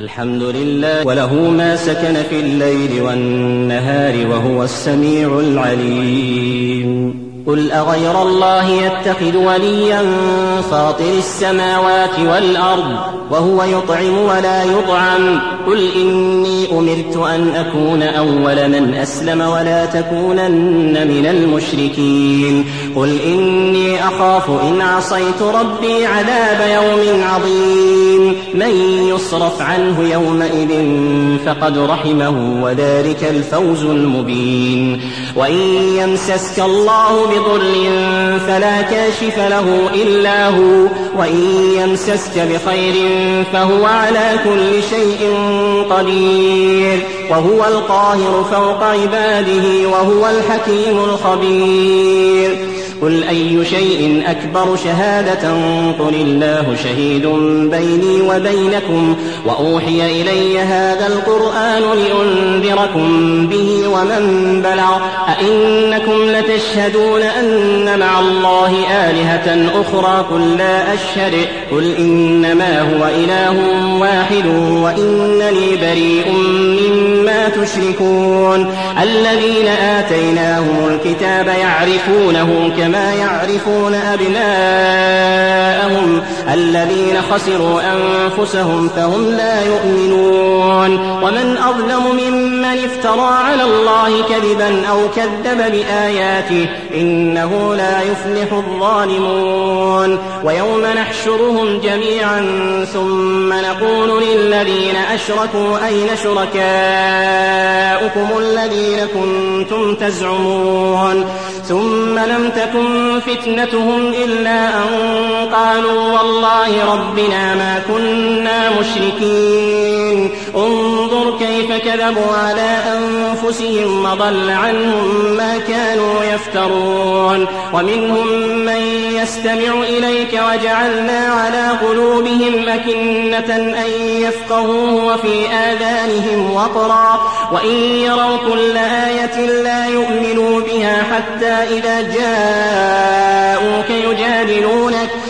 الحمد لله وله ما سكن في الليل والنهار وهو السميع العليم. قل أغير الله يتخذ وليا فاطر السماوات والأرض وهو يطعم ولا يطعم. قل إني أمرت أن أكون أول من أسلم ولا تكونن من المشركين. قل إني أخاف إن عصيت ربي عذاب يوم عظيم. من يصرف عنه يومئذ فقد رحمه وذلك الفوز المبين. وإن يمسسك الله بضر فلا كاشف له إلا هو. وإن يمسسك بخير فهو على كل شيء قدير. وهو القاهر فوق عباده وهو الحكيم الخبير. قل أي شيء أكبر شهادة قل الله شهيد بيني وبينكم وأوحي إلي هذا القرآن لأنذركم به ومن بلغ أئنكم لتشهدون أن مع الله آلهة أخرى قل لا أشهد قل إنما هو إله واحد وإنني بريء مما تشركون الذين آتيناهم الكتاب يعرفونه كما كما يعرفون أبناءهم الذين خسروا أنفسهم فهم لا يؤمنون. ومن أظلم ممن افترى على الله كذبا أو كذب بآياته إنه لا يفلح الظالمون. ويوم نحشرهم جميعا ثم نقول للذين أشركوا أين شركاؤكم الذين كنتم تزعمون. ثم لم تكن فتنتهم إلا أن قالوا والله ربنا ما كنا مشركين. انظر كيف كذبوا على أنفسهم وضل عنهم ما كانوا يفترون. ومنهم من يستمع إليك وجعلنا على قلوبهم أكنة أن يفقهوه وفي آذانهم وقرا. وإن يروا كل آية لا يؤمنوا بها حتى إذا جاءوك يجادلونك.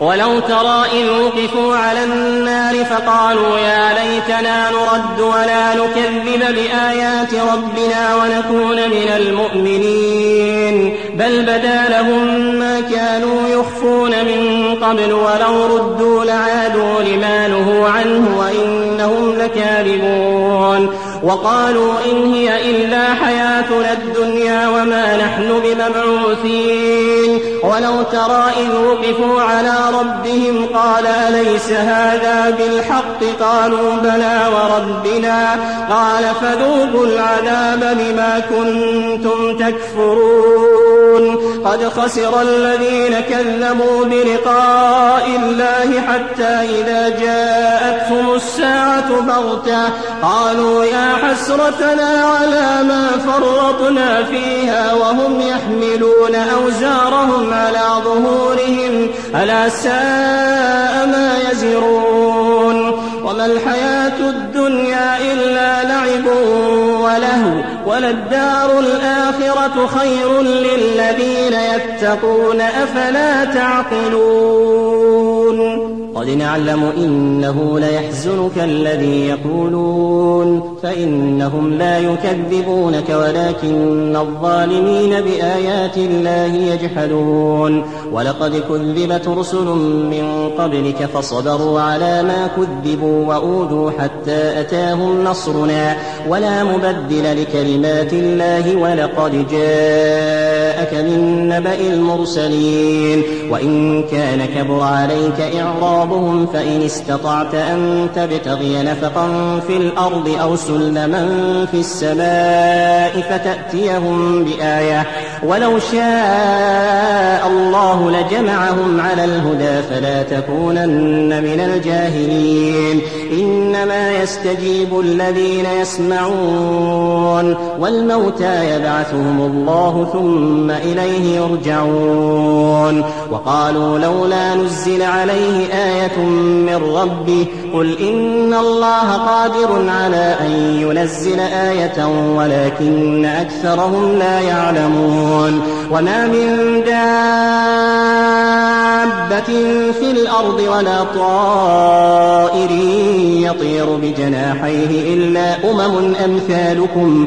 ولو ترى إذ وقفوا على النار فقالوا يا ليتنا نرد ولا نكذب بآيات ربنا ونكون من المؤمنين. بل بدا لهم ما كانوا يخفون من قبل ولو ردوا لعادوا لما نهوا عنه وإنهم لكاذبون. وقالوا إن هي إلا حياتنا الدنيا وما نحن بمبعوثين. ولو ترى إذ وقفوا على ربهم قال أليس هذا بالحق؟ قالوا بلى وربنا. قال فذوقوا العذاب بما كنتم تكفرون. قد خسر الذين كذبوا بلقاء الله حتى إذا جاءتهم الساعة بغتة. قالوا يا حسرتنا على ما فرطنا فيها وهم يحملون أوزارهم على ظهورهم ألا ساء ما يزرون وما الحياة الدنيا إلا لعب وله وللدار الآخرة خير للذين يتقون أفلا تعقلون قد نعلم إنه ليحزنك الذي يقولون فإنهم لا يكذبونك ولكن الظالمين بآيات الله يجحدون. ولقد كذبت رسل من قبلك فصبروا على ما كذبوا وأوذوا حتى أتاهم نصرنا. ولا مبدل لكلمات الله ولقد جاءك من نبأ المرسلين. وإن كان كبر عليك إعراض بعضهم فإن استطعت أن تبتغي نفقا في الأرض أو سلما في السماء فتأتيهم بآية. ولو شاء الله لجمعهم على الهدى فلا تكونن من الجاهلين. إنما يستجيب الذين يسمعون والموتى يبعثهم الله ثم إليه يرجعون. وقالوا لولا نزل عليه آية من ربه قل إن الله قادر على أن ينزل آية ولكن أكثرهم لا يعلمون. وما من دابة في الأرض ولا طائر يطير بجناحيه إلا أمم أمثالكم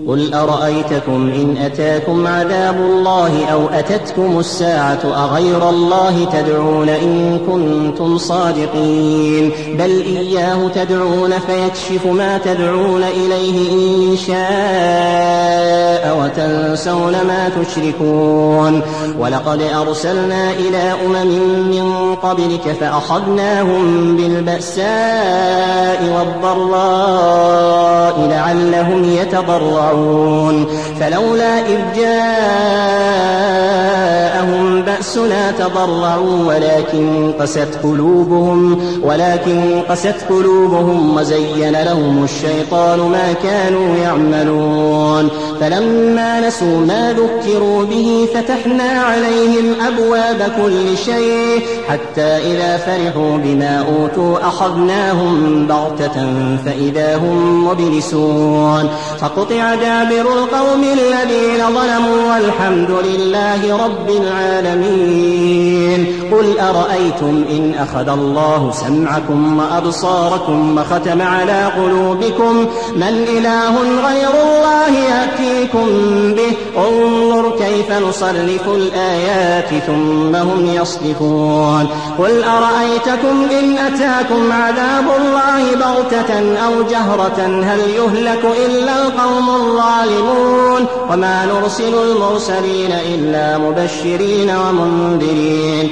قل أرأيتكم إن أتاكم عذاب الله أو أتتكم الساعة أغير الله تدعون إن كنتم صادقين بل إياه تدعون فيكشف ما تدعون إليه إن شاء وتنسون ما تشركون ولقد أرسلنا إلى أمم من قبلك فأخذناهم بالبأساء والضراء لعلهم يتضرعون يرجعون فلولا إذ جاءهم بأسنا تضرعوا ولكن قست قلوبهم ولكن قست قلوبهم وزين لهم الشيطان ما كانوا يعملون. فلما نسوا ما ذكروا به فتحنا عليهم أبواب كل شيء حتى إذا فرحوا بما أوتوا أخذناهم بغتة فإذا هم مبلسون. فقطع دابر القوم الذين ظلموا والحمد لله رب العالمين. العالمين قل أرأيتم إن أخذ الله سمعكم وأبصاركم وختم على قلوبكم من إله غير الله يأتيكم به انظر كيف نصرف الآيات ثم هم يصدفون قل أرأيتكم إن أتاكم عذاب الله بغتة أو جهرة هل يهلك إلا القوم الظالمون وما نرسل المرسلين إلا مبشرين ومنذرين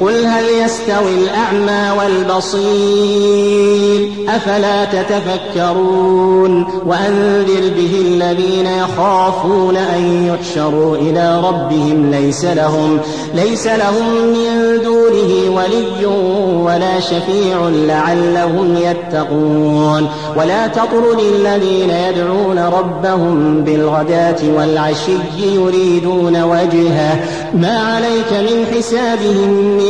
قل هل يستوي الأعمى والبصير؟ أفلا تتفكرون؟ وأنذر به الذين يخافون أن يحشروا إلى ربهم ليس لهم ليس لهم من دونه ولي ولا شفيع لعلهم يتقون. ولا تطرد الذين يدعون ربهم بالغداة والعشي يريدون وجهه. ما عليك من حسابهم من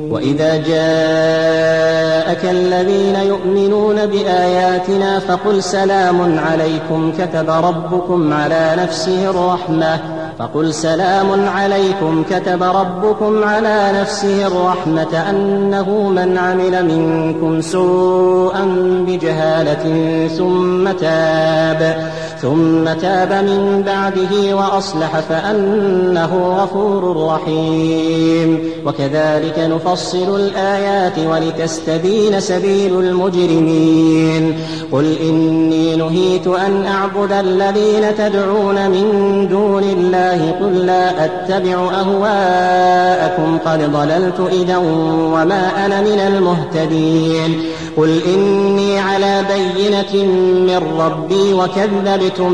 وإذا جاءك الذين يؤمنون بآياتنا فقل سلام عليكم كتب ربكم على نفسه الرحمة فقل سلام عليكم كتب ربكم على نفسه الرحمة أنه من عمل منكم سوءا بجهالة ثم تاب ثم تاب من بعده وأصلح فأنه غفور رحيم. وكذلك نفصل الآيات ولتستبين سبيل المجرمين. قل إني نهيت أن أعبد الذين تدعون من دون الله قل لا أتبع أهواءكم قد ضللت إذا وما أنا من المهتدين. قل إني على بينة من ربي وكذبتم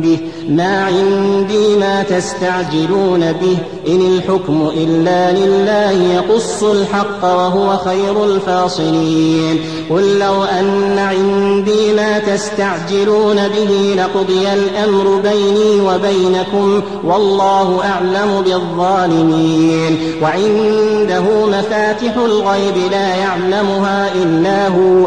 به ما عندي ما تستعجلون به إن الحكم إلا لله يقص الحق وهو خير الفاصلين قل لو أن عندي ما تستعجلون به لقضي الأمر بيني وبينكم والله أعلم بالظالمين وعنده مفاتح الغيب لا يعلمها إلا هو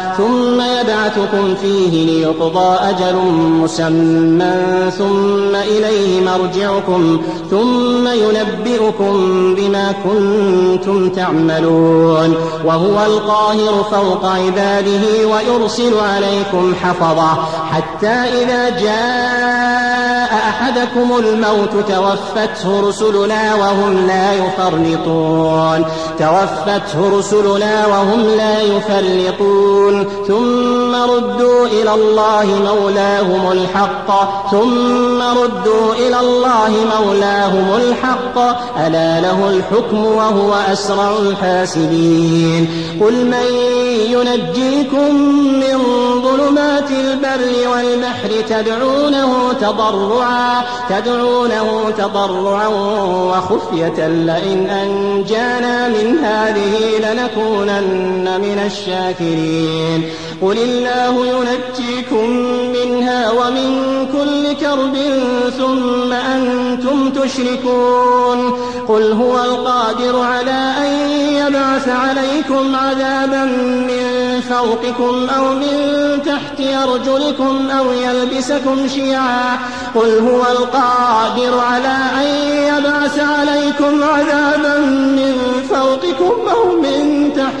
ثم يبعثكم فيه ليقضى أجل مسمى ثم إليه مرجعكم ثم ينبئكم بما كنتم تعملون وهو القاهر فوق عباده ويرسل عليكم حفظه حتى إذا جاء أحدكم الموت توفته رسلنا وهم لا يفرطون توفته رسلنا وهم لا يفرطون ثم ردوا إلى الله مولاهم الحق. ثم ردوا إلى الله مولاهم الحق. ألا له الحكم وهو أسرع الحاسبين. قل من ينجيكم من ظلمات البر والبحر تدعونه تضرعا تدعونه تضرعا وخفية لئن أنجانا من هذه لنكونن من الشاكرين. قل الله ينجيكم منها ومن كل كرب ثم أنتم تشركون. قل هو القادر على أن يبعث عليكم عذابا من فوقكم أو من تحت أرجلكم أو يلبسكم شيعا قل هو القادر على أن يبعث عليكم عذابا من فوقكم أو من تحت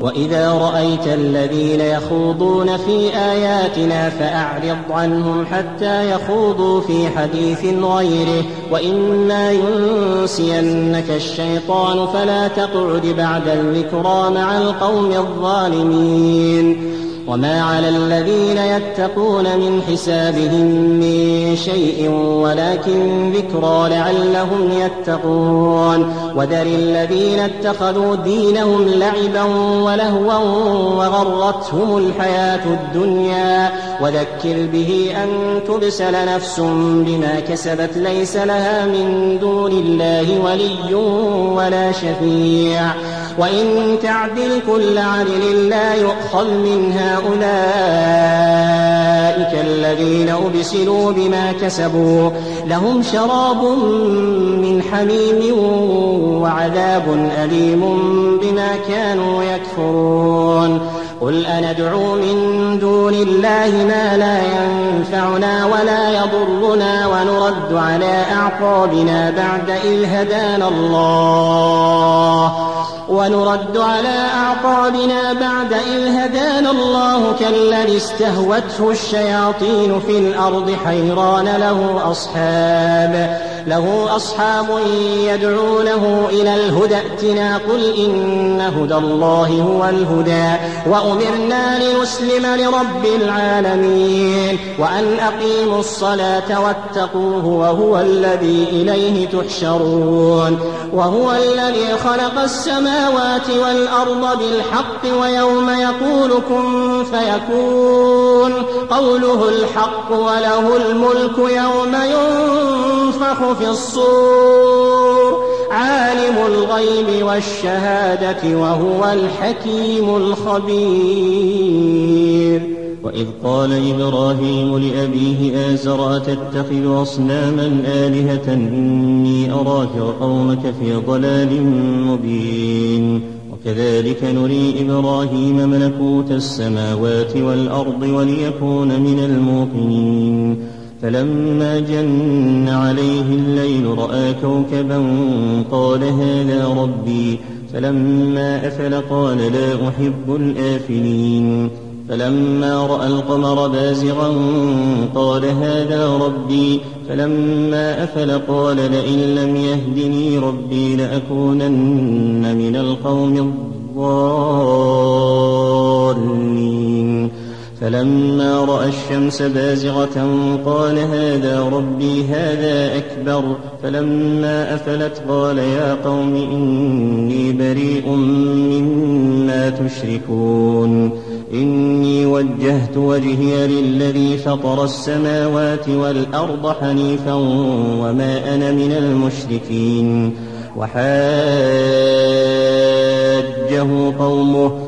وإذا رأيت الذين يخوضون في آياتنا فأعرض عنهم حتى يخوضوا في حديث غيره. وإما ينسينك الشيطان فلا تقعد بعد الذكرى مع القوم الظالمين. وما على الذين يتقون من حسابهم من شيء ولكن ذكرى لعلهم يتقون وذر الذين اتخذوا دينهم لعبا ولهوا وغرتهم الحياة الدنيا وذكر به أن تبسل نفس بما كسبت ليس لها من دون الله ولي ولا شفيع وإن تعدل كل عدل لا يؤخذ منها أولئك الذين أبسلوا بما كسبوا. لهم شراب من حميم وعذاب أليم بما كانوا يكفرون. قل أندعو من دون الله ما لا ينفعنا ولا يضرنا ونرد على أعقابنا بعد إذ هدانا الله. ونرد على أعقابنا بعد إذ هدانا الله كالذي استهوته الشياطين في الأرض حيران له أصحاب له أصحاب يدعونه إلى الهدى ائتنا قل إن هدى الله هو الهدى وأمرنا لنسلم لرب العالمين وأن أقيموا الصلاة واتقوه وهو الذي إليه تحشرون وهو الذي خلق السماوات والأرض بالحق ويوم يقول كن فيكون قوله الحق وله الملك يوم ينفخ في الصور عالم الغيب والشهادة وهو الحكيم الخبير. وإذ قال إبراهيم لأبيه آزر تتخذ أصناما آلهة؟ إني أراك وقومك في ضلال مبين. وكذلك نري إبراهيم ملكوت السماوات والأرض وليكون من الموقنين. فلما جن عليه الليل رأى كوكبا قال هذا ربي. فلما أفل قال لا أحب الآفلين. فلما رأى القمر بازغا قال هذا ربي. فلما أفل قال لئن لم يهدني ربي لأكونن من القوم الضالين. فلما رأى الشمس بازغة قال هذا ربي هذا أكبر. فلما أفلت قال يا قوم إني بريء مما تشركون. إني وجهت وجهي للذي فطر السماوات والأرض حنيفا وما أنا من المشركين. وحاجه قومه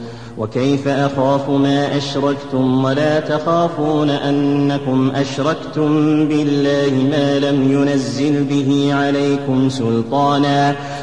وكيف أخاف ما أشركتم ولا تخافون أنكم أشركتم بالله ما لم ينزل به عليكم سلطانا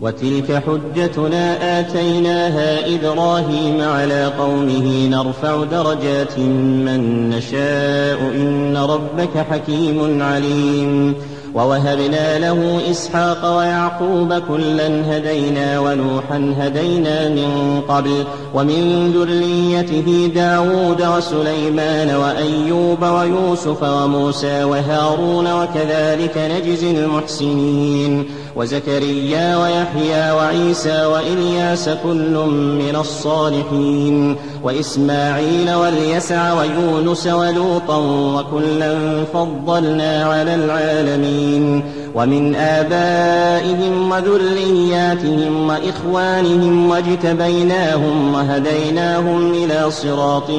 وتلك حجتنا آتيناها إبراهيم على قومه نرفع درجات من نشاء إن ربك حكيم عليم ووهبنا له إسحاق ويعقوب كلا هدينا ونوحا هدينا من قبل ومن ذريته داود وسليمان وأيوب ويوسف وموسى وهارون وكذلك نجزي المحسنين وزكريا ويحيى وعيسى وإلياس كل من الصالحين وإسماعيل واليسع ويونس ولوطا وكلا فضلنا على العالمين ومن آبائهم وذرياتهم وإخوانهم واجتبيناهم وهديناهم إلى صراط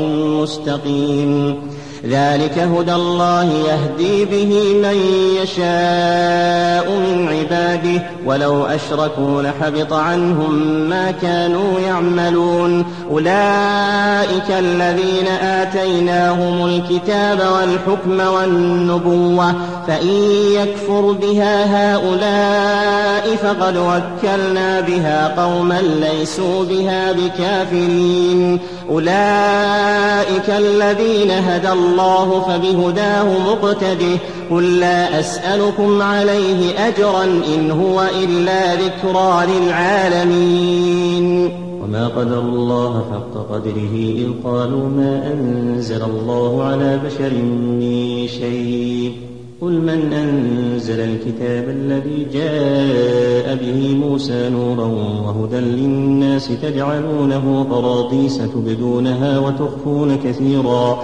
مستقيم ذلك هدى الله يهدي به من يشاء من عباده ولو أشركوا لحبط عنهم ما كانوا يعملون. أولئك الذين آتيناهم الكتاب والحكم والنبوة فإن يكفر بها هؤلاء فقد وكلنا بها قوما ليسوا بها بكافرين. أولئك الذين هدى الله فبهداه مقتده. قل لا أسألكم عليه أجرا إن هو إلا ذكرى للعالمين. وما قدر الله حق قدره إذ قالوا ما أنزل الله على بشر من شيء. قل من أنزل الكتاب الذي جاء به موسى نورا وهدى للناس تجعلونه قراطيس تبدونها وتخفون كثيرا.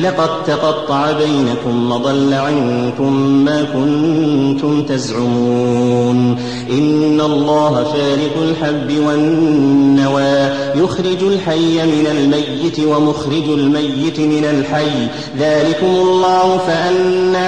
لقد تقطع بينكم وضل عنكم ما كنتم تزعمون. إن الله فارق الحب والنوى يخرج الحي من الميت ومخرج الميت من الحي. ذلكم الله فأنا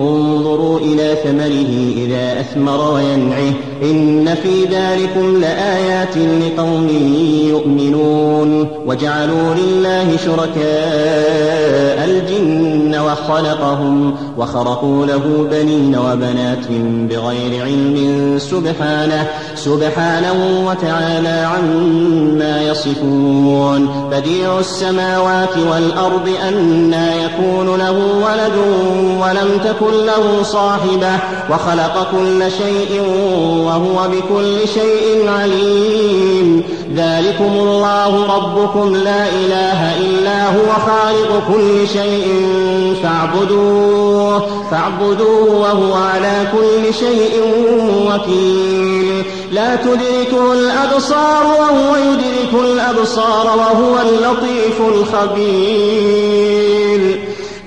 انظروا إلى ثمره إذا أثمر وينعه إن في ذلكم لآيات لقوم يؤمنون وجعلوا لله شركاء الجن وخلقهم وخرقوا له بنين وبنات بغير علم سبحانه سبحانه وتعالى عما يصفون بديع السماوات والأرض أنا يكون له ولد ولم تكن له صاحبة وخلق كل شيء وهو بكل شيء عليم. ذلكم الله ربكم لا إله إلا هو خالق كل شيء فاعبدوه فاعبدوه وهو على كل شيء وكيل. لا تدركه الأبصار وهو يدرك الأبصار وهو اللطيف الخبير.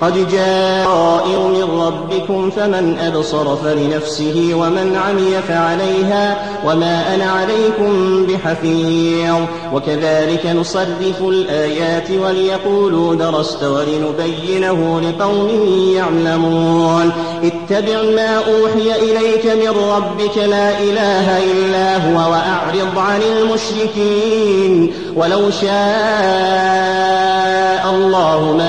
قد جاء من ربكم فمن أبصر فلنفسه ومن عمي فعليها وما أنا عليكم بحفيظ وكذلك نصرف الآيات وليقولوا درست ولنبينه لقوم يعلمون اتبع ما أوحي إليك من ربك لا إله إلا هو وأعرض عن المشركين ولو شاء الله ما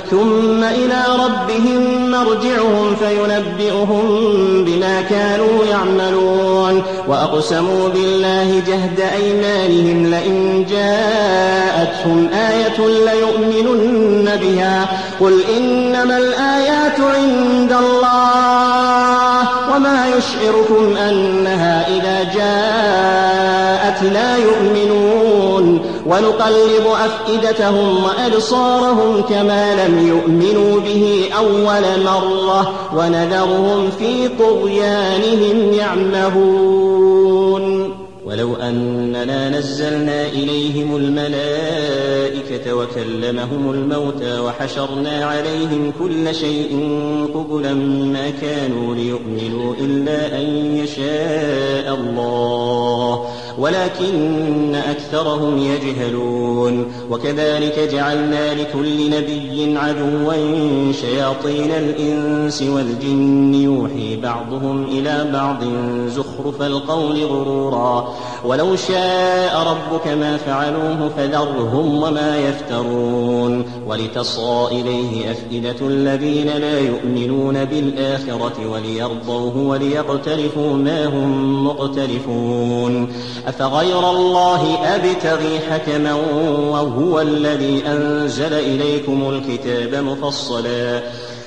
ثم إلى ربهم مرجعهم فينبئهم بما كانوا يعملون وأقسموا بالله جهد أيمانهم لئن جاءتهم آية ليؤمنن بها قل إنما الآيات عند الله وما يشعركم أنها إذا جاءت لا يؤمنون ونقلب أفئدتهم وأبصارهم كما لم يؤمنوا به أول مرة ونذرهم في طغيانهم يعمهون. ولو أننا نزلنا إليهم الملائكة وكلمهم الموتى وحشرنا عليهم كل شيء قبلا ما كانوا ليؤمنوا إلا أن يشاء الله. ولكن أكثرهم يجهلون. وكذلك جعلنا لكل نبي عدوا شياطين الإنس والجن يوحي بعضهم إلى بعض زخرف القول غرورا. ولو شاء ربك ما فعلوه فذرهم وما يفترون ولتصغى إليه أفئدة الذين لا يؤمنون بالآخرة وليرضوه وليقترفوا ما هم مقترفون أفغير الله أبتغي حكما وهو الذي أنزل إليكم الكتاب مفصلا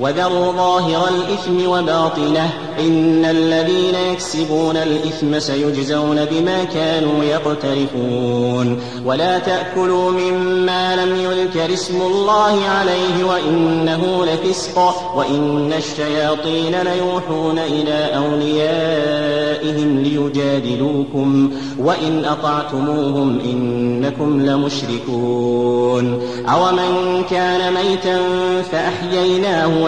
وذروا ظاهر الإثم وباطنه إن الذين يكسبون الإثم سيجزون بما كانوا يقترفون. ولا تأكلوا مما لم يذكر اسم الله عليه وإنه لفسق وإن الشياطين ليوحون إلى أوليائهم ليجادلوكم وإن أطعتموهم إنكم لمشركون. أومن كان ميتا فأحييناه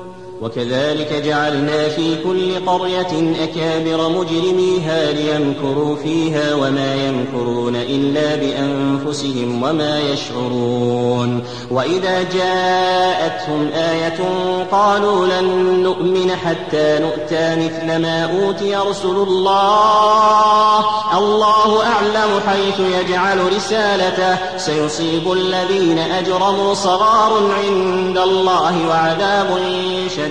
وكذلك جعلنا في كل قرية أكابر مجرميها ليمكروا فيها وما يمكرون إلا بأنفسهم وما يشعرون. وإذا جاءتهم آية قالوا لن نؤمن حتى نؤتى مثل ما أوتي رسل الله. الله أعلم حيث يجعل رسالته. سيصيب الذين أجرموا صغار عند الله وعذاب شديد.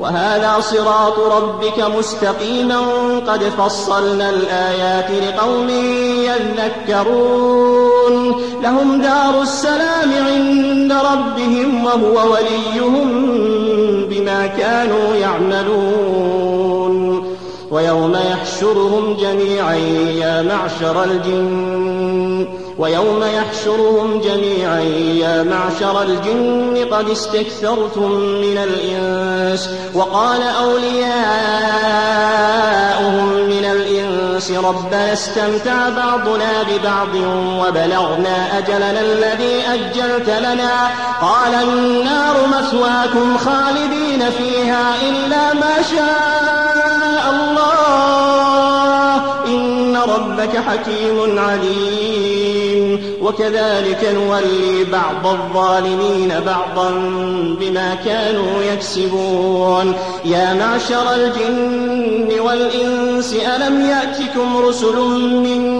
وهذا صراط ربك مستقيما. قد فصلنا الآيات لقوم يذكرون. لهم دار السلام عند ربهم وهو وليهم بما كانوا يعملون. ويوم يحشرهم جميعا يا معشر الجن ويوم يحشرهم جميعا يا معشر الجن قد استكثرتم من الإنس. وقال أولياؤهم من الإنس ربنا استمتع بعضنا ببعض وبلغنا أجلنا الذي أجلت لنا. قال النار مثواكم خالدين فيها إلا ما شاء الله. إن ربك حكيم عليم. وكذلك نولي بعض الظالمين بعضا بما كانوا يكسبون. يا معشر الجن والإنس ألم يأتكم رسل منكم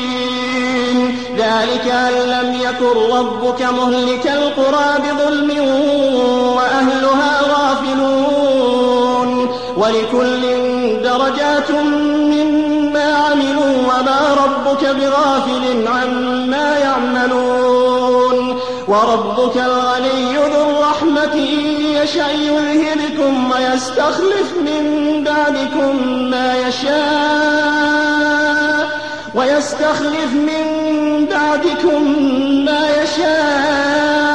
ذلك أن لم يكن ربك مهلك القرى بظلم وأهلها غافلون ولكل درجات مما عملوا وما ربك بغافل عما يعملون وربك الغني ذو الرحمة إن يشأ يذهبكم ويستخلف من بعدكم ما يشاء ويستخلف من بعدكم ما يشاء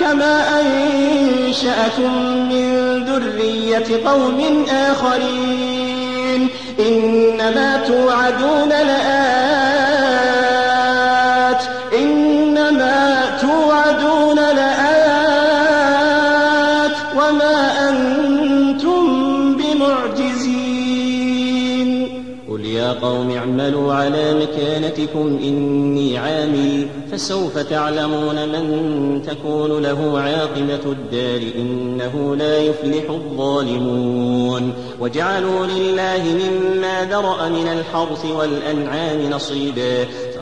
كما أنشأكم من ذرية قوم آخرين. إنما توعدون لآت على مكانتكم إني عامل فسوف تعلمون من تكون له عاقبة الدار إنه لا يفلح الظالمون. وجعلوا لله مما ذرأ من الحرث والأنعام نصيبا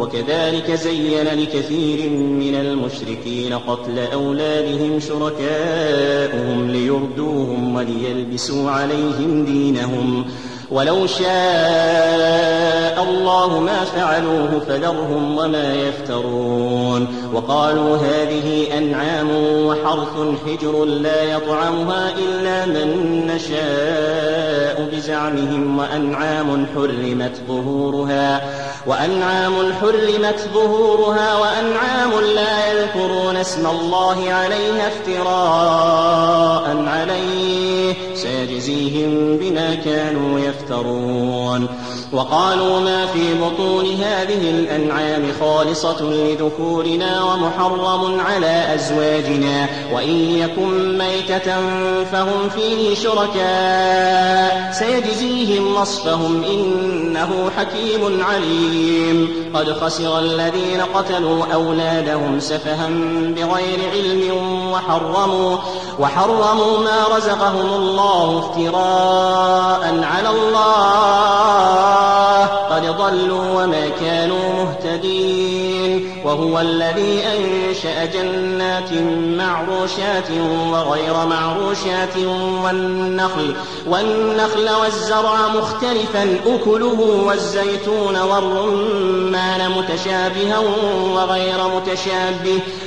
وكذلك زين لكثير من المشركين قتل أولادهم شركاؤهم ليردوهم وليلبسوا عليهم دينهم. ولو شاء الله ما فعلوه فذرهم وما يفترون. وقالوا هذه أنعام وحرث حجر لا يطعمها إلا من نشاء بزعمهم وأنعام حرمت ظهورها وأنعام حرمت ظهورها وأنعام لا يذكرون اسم الله عليها افتراء عليه. سيجزيهم بما كانوا يفترون. وقالوا ما في بطون هذه الأنعام خالصة لذكورنا ومحرم على أزواجنا وإن يكن ميتة فهم فيه شركاء سيجزيهم وصفهم إنه حكيم عليم قد خسر الذين قتلوا أولادهم سفها بغير علم وحرموا وحرموا ما رزقهم الله افتراء على الله قد ضلوا وما كانوا مهتدين وهو الذي أنشأ جنات معروشات وغير معروشات والنخل والنخل والزرع مختلفا أكله والزيتون والرمان متشابها وغير متشابه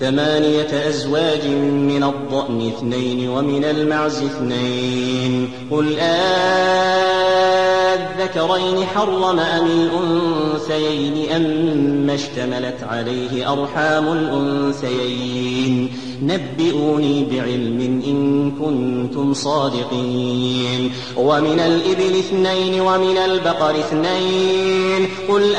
ثمانية أزواج من الضأن اثنين ومن المعز اثنين. قل الذكرين حرم أم الأنثيين أم اشتملت عليه أرحام الأنثيين. نبئوني بعلم إن كنتم صادقين. ومن الإبل اثنين ومن البقر اثنين. قل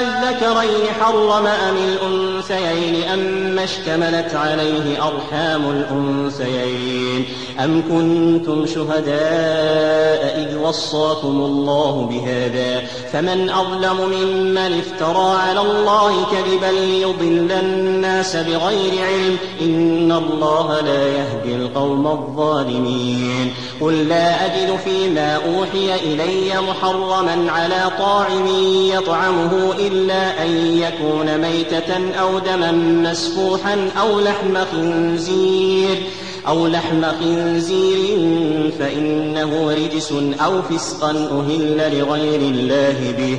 الذكرين حرم أم الأنثيين أم اشتملت عليه أرحام الأنثيين أم كنتم شهداء إذ وصاكم الله بهذا فمن أظلم ممن افترى على الله كذبا ليضل الناس بغير علم إن الله لا يهدي القوم الظالمين قل لا أجد فيما أوحي إلي محرما على طاعم يطعمه إلا أن يكون ميتة أو دما مسفوحا أو لحم خنزير أو لحم خنزير فإنه رجس أو فسقا أهل لغير الله به.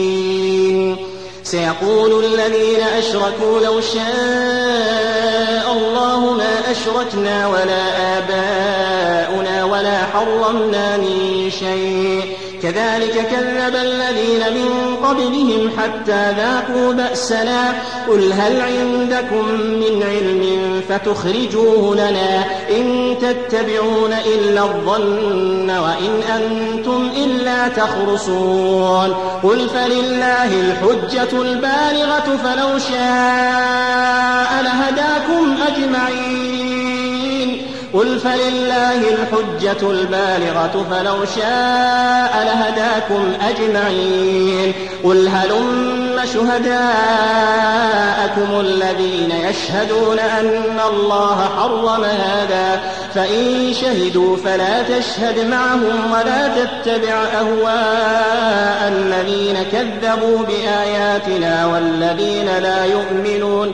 سيقول الذين أشركوا لو شاء الله ما أشركنا ولا آباؤنا ولا حرمنا من شيء. كذلك كذب الذين من قبلهم حتى ذاقوا بأسنا. قل هل عندكم من علم فتخرجوه لنا إن تتبعون إلا الظن وإن أنتم إلا تخرصون. قل فلله الحجة البالغة فلو شاء لهداكم أجمعين. قل فلله الحجة البالغة فلو شاء لهداكم أجمعين. قل هلم شهداءكم الذين يشهدون أن الله حرم هذا. فإن شهدوا فلا تشهد معهم ولا تتبع أهواء الذين كذبوا بآياتنا والذين لا يؤمنون.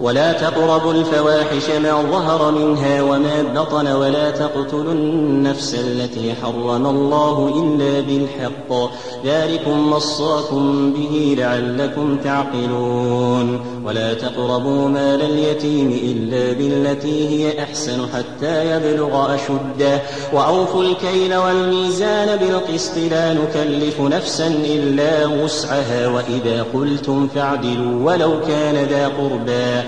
ولا تقربوا الفواحش ما ظهر منها وما بطن ولا تقتلوا النفس التي حرم الله إلا بالحق. ذلكم وصاكم به لعلكم تعقلون. ولا تقربوا مال اليتيم إلا بالتي هي أحسن حتى يبلغ أشده. وأوفوا الكيل والميزان بالقسط لا نكلف نفسا إلا وسعها. وإذا قلتم فاعدلوا ولو كان ذا قربى.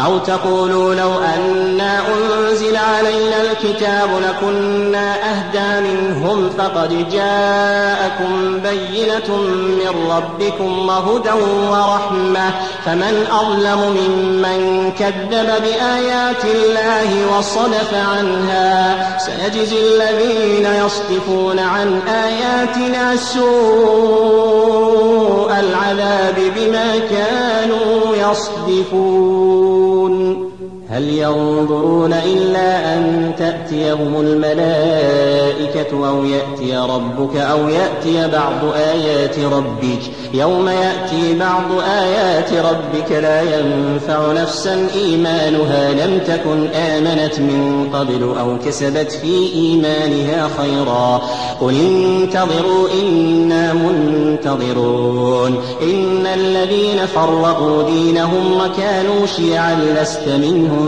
أو تقولوا لو أنا أنزل علينا الكتاب لكنا أهدى منهم فقد جاءكم بينة من ربكم وهدى ورحمة فمن أظلم ممن كذب بآيات الله وصدف عنها سيجزي الذين يصدفون عن آياتنا سوء العذاب بما كانوا يصدفون هل ينظرون إلا أن تأتيهم الملائكة أو يأتي ربك أو يأتي بعض آيات ربك؟ يوم يأتي بعض آيات ربك لا ينفع نفسا إيمانها لم تكن آمنت من قبل أو كسبت في إيمانها خيرا. قل انتظروا إنا منتظرون. إن الذين فرقوا دينهم وكانوا شيعا لست منهم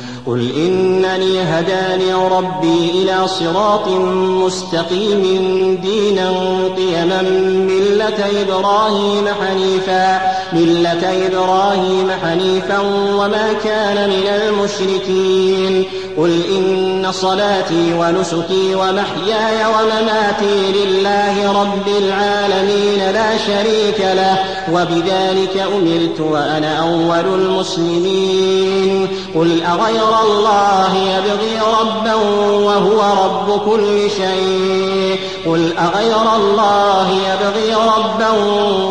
قل إنني هداني ربي إلى صراط مستقيم دينا قيما ملة إبراهيم حنيفا ملة إبراهيم حنيفا وما كان من المشركين قل إن صلاتي ونسكي ومحياي ومماتي لله رب العالمين لا شريك له وبذلك أمرت وأنا أول المسلمين قل أغير الله يبغي ربا وهو رب كل شيء. قل أغير الله يبغي ربا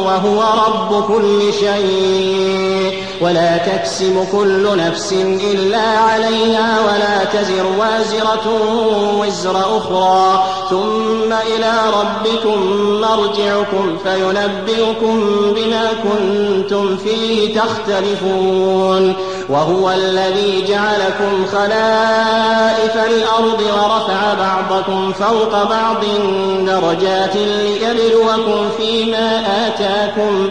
وهو رب كل شيء. ولا تكسب كل نفس إلا عليها ولا تزر وازرة وزر أخرى. ثم إلى ربكم مرجعكم فينبئكم بما كنتم فيه تختلفون. وهو الذي جعلكم خلائف الأرض ورفع بعضكم فوق بعض درجات ليبلوكم فيما آتاكم.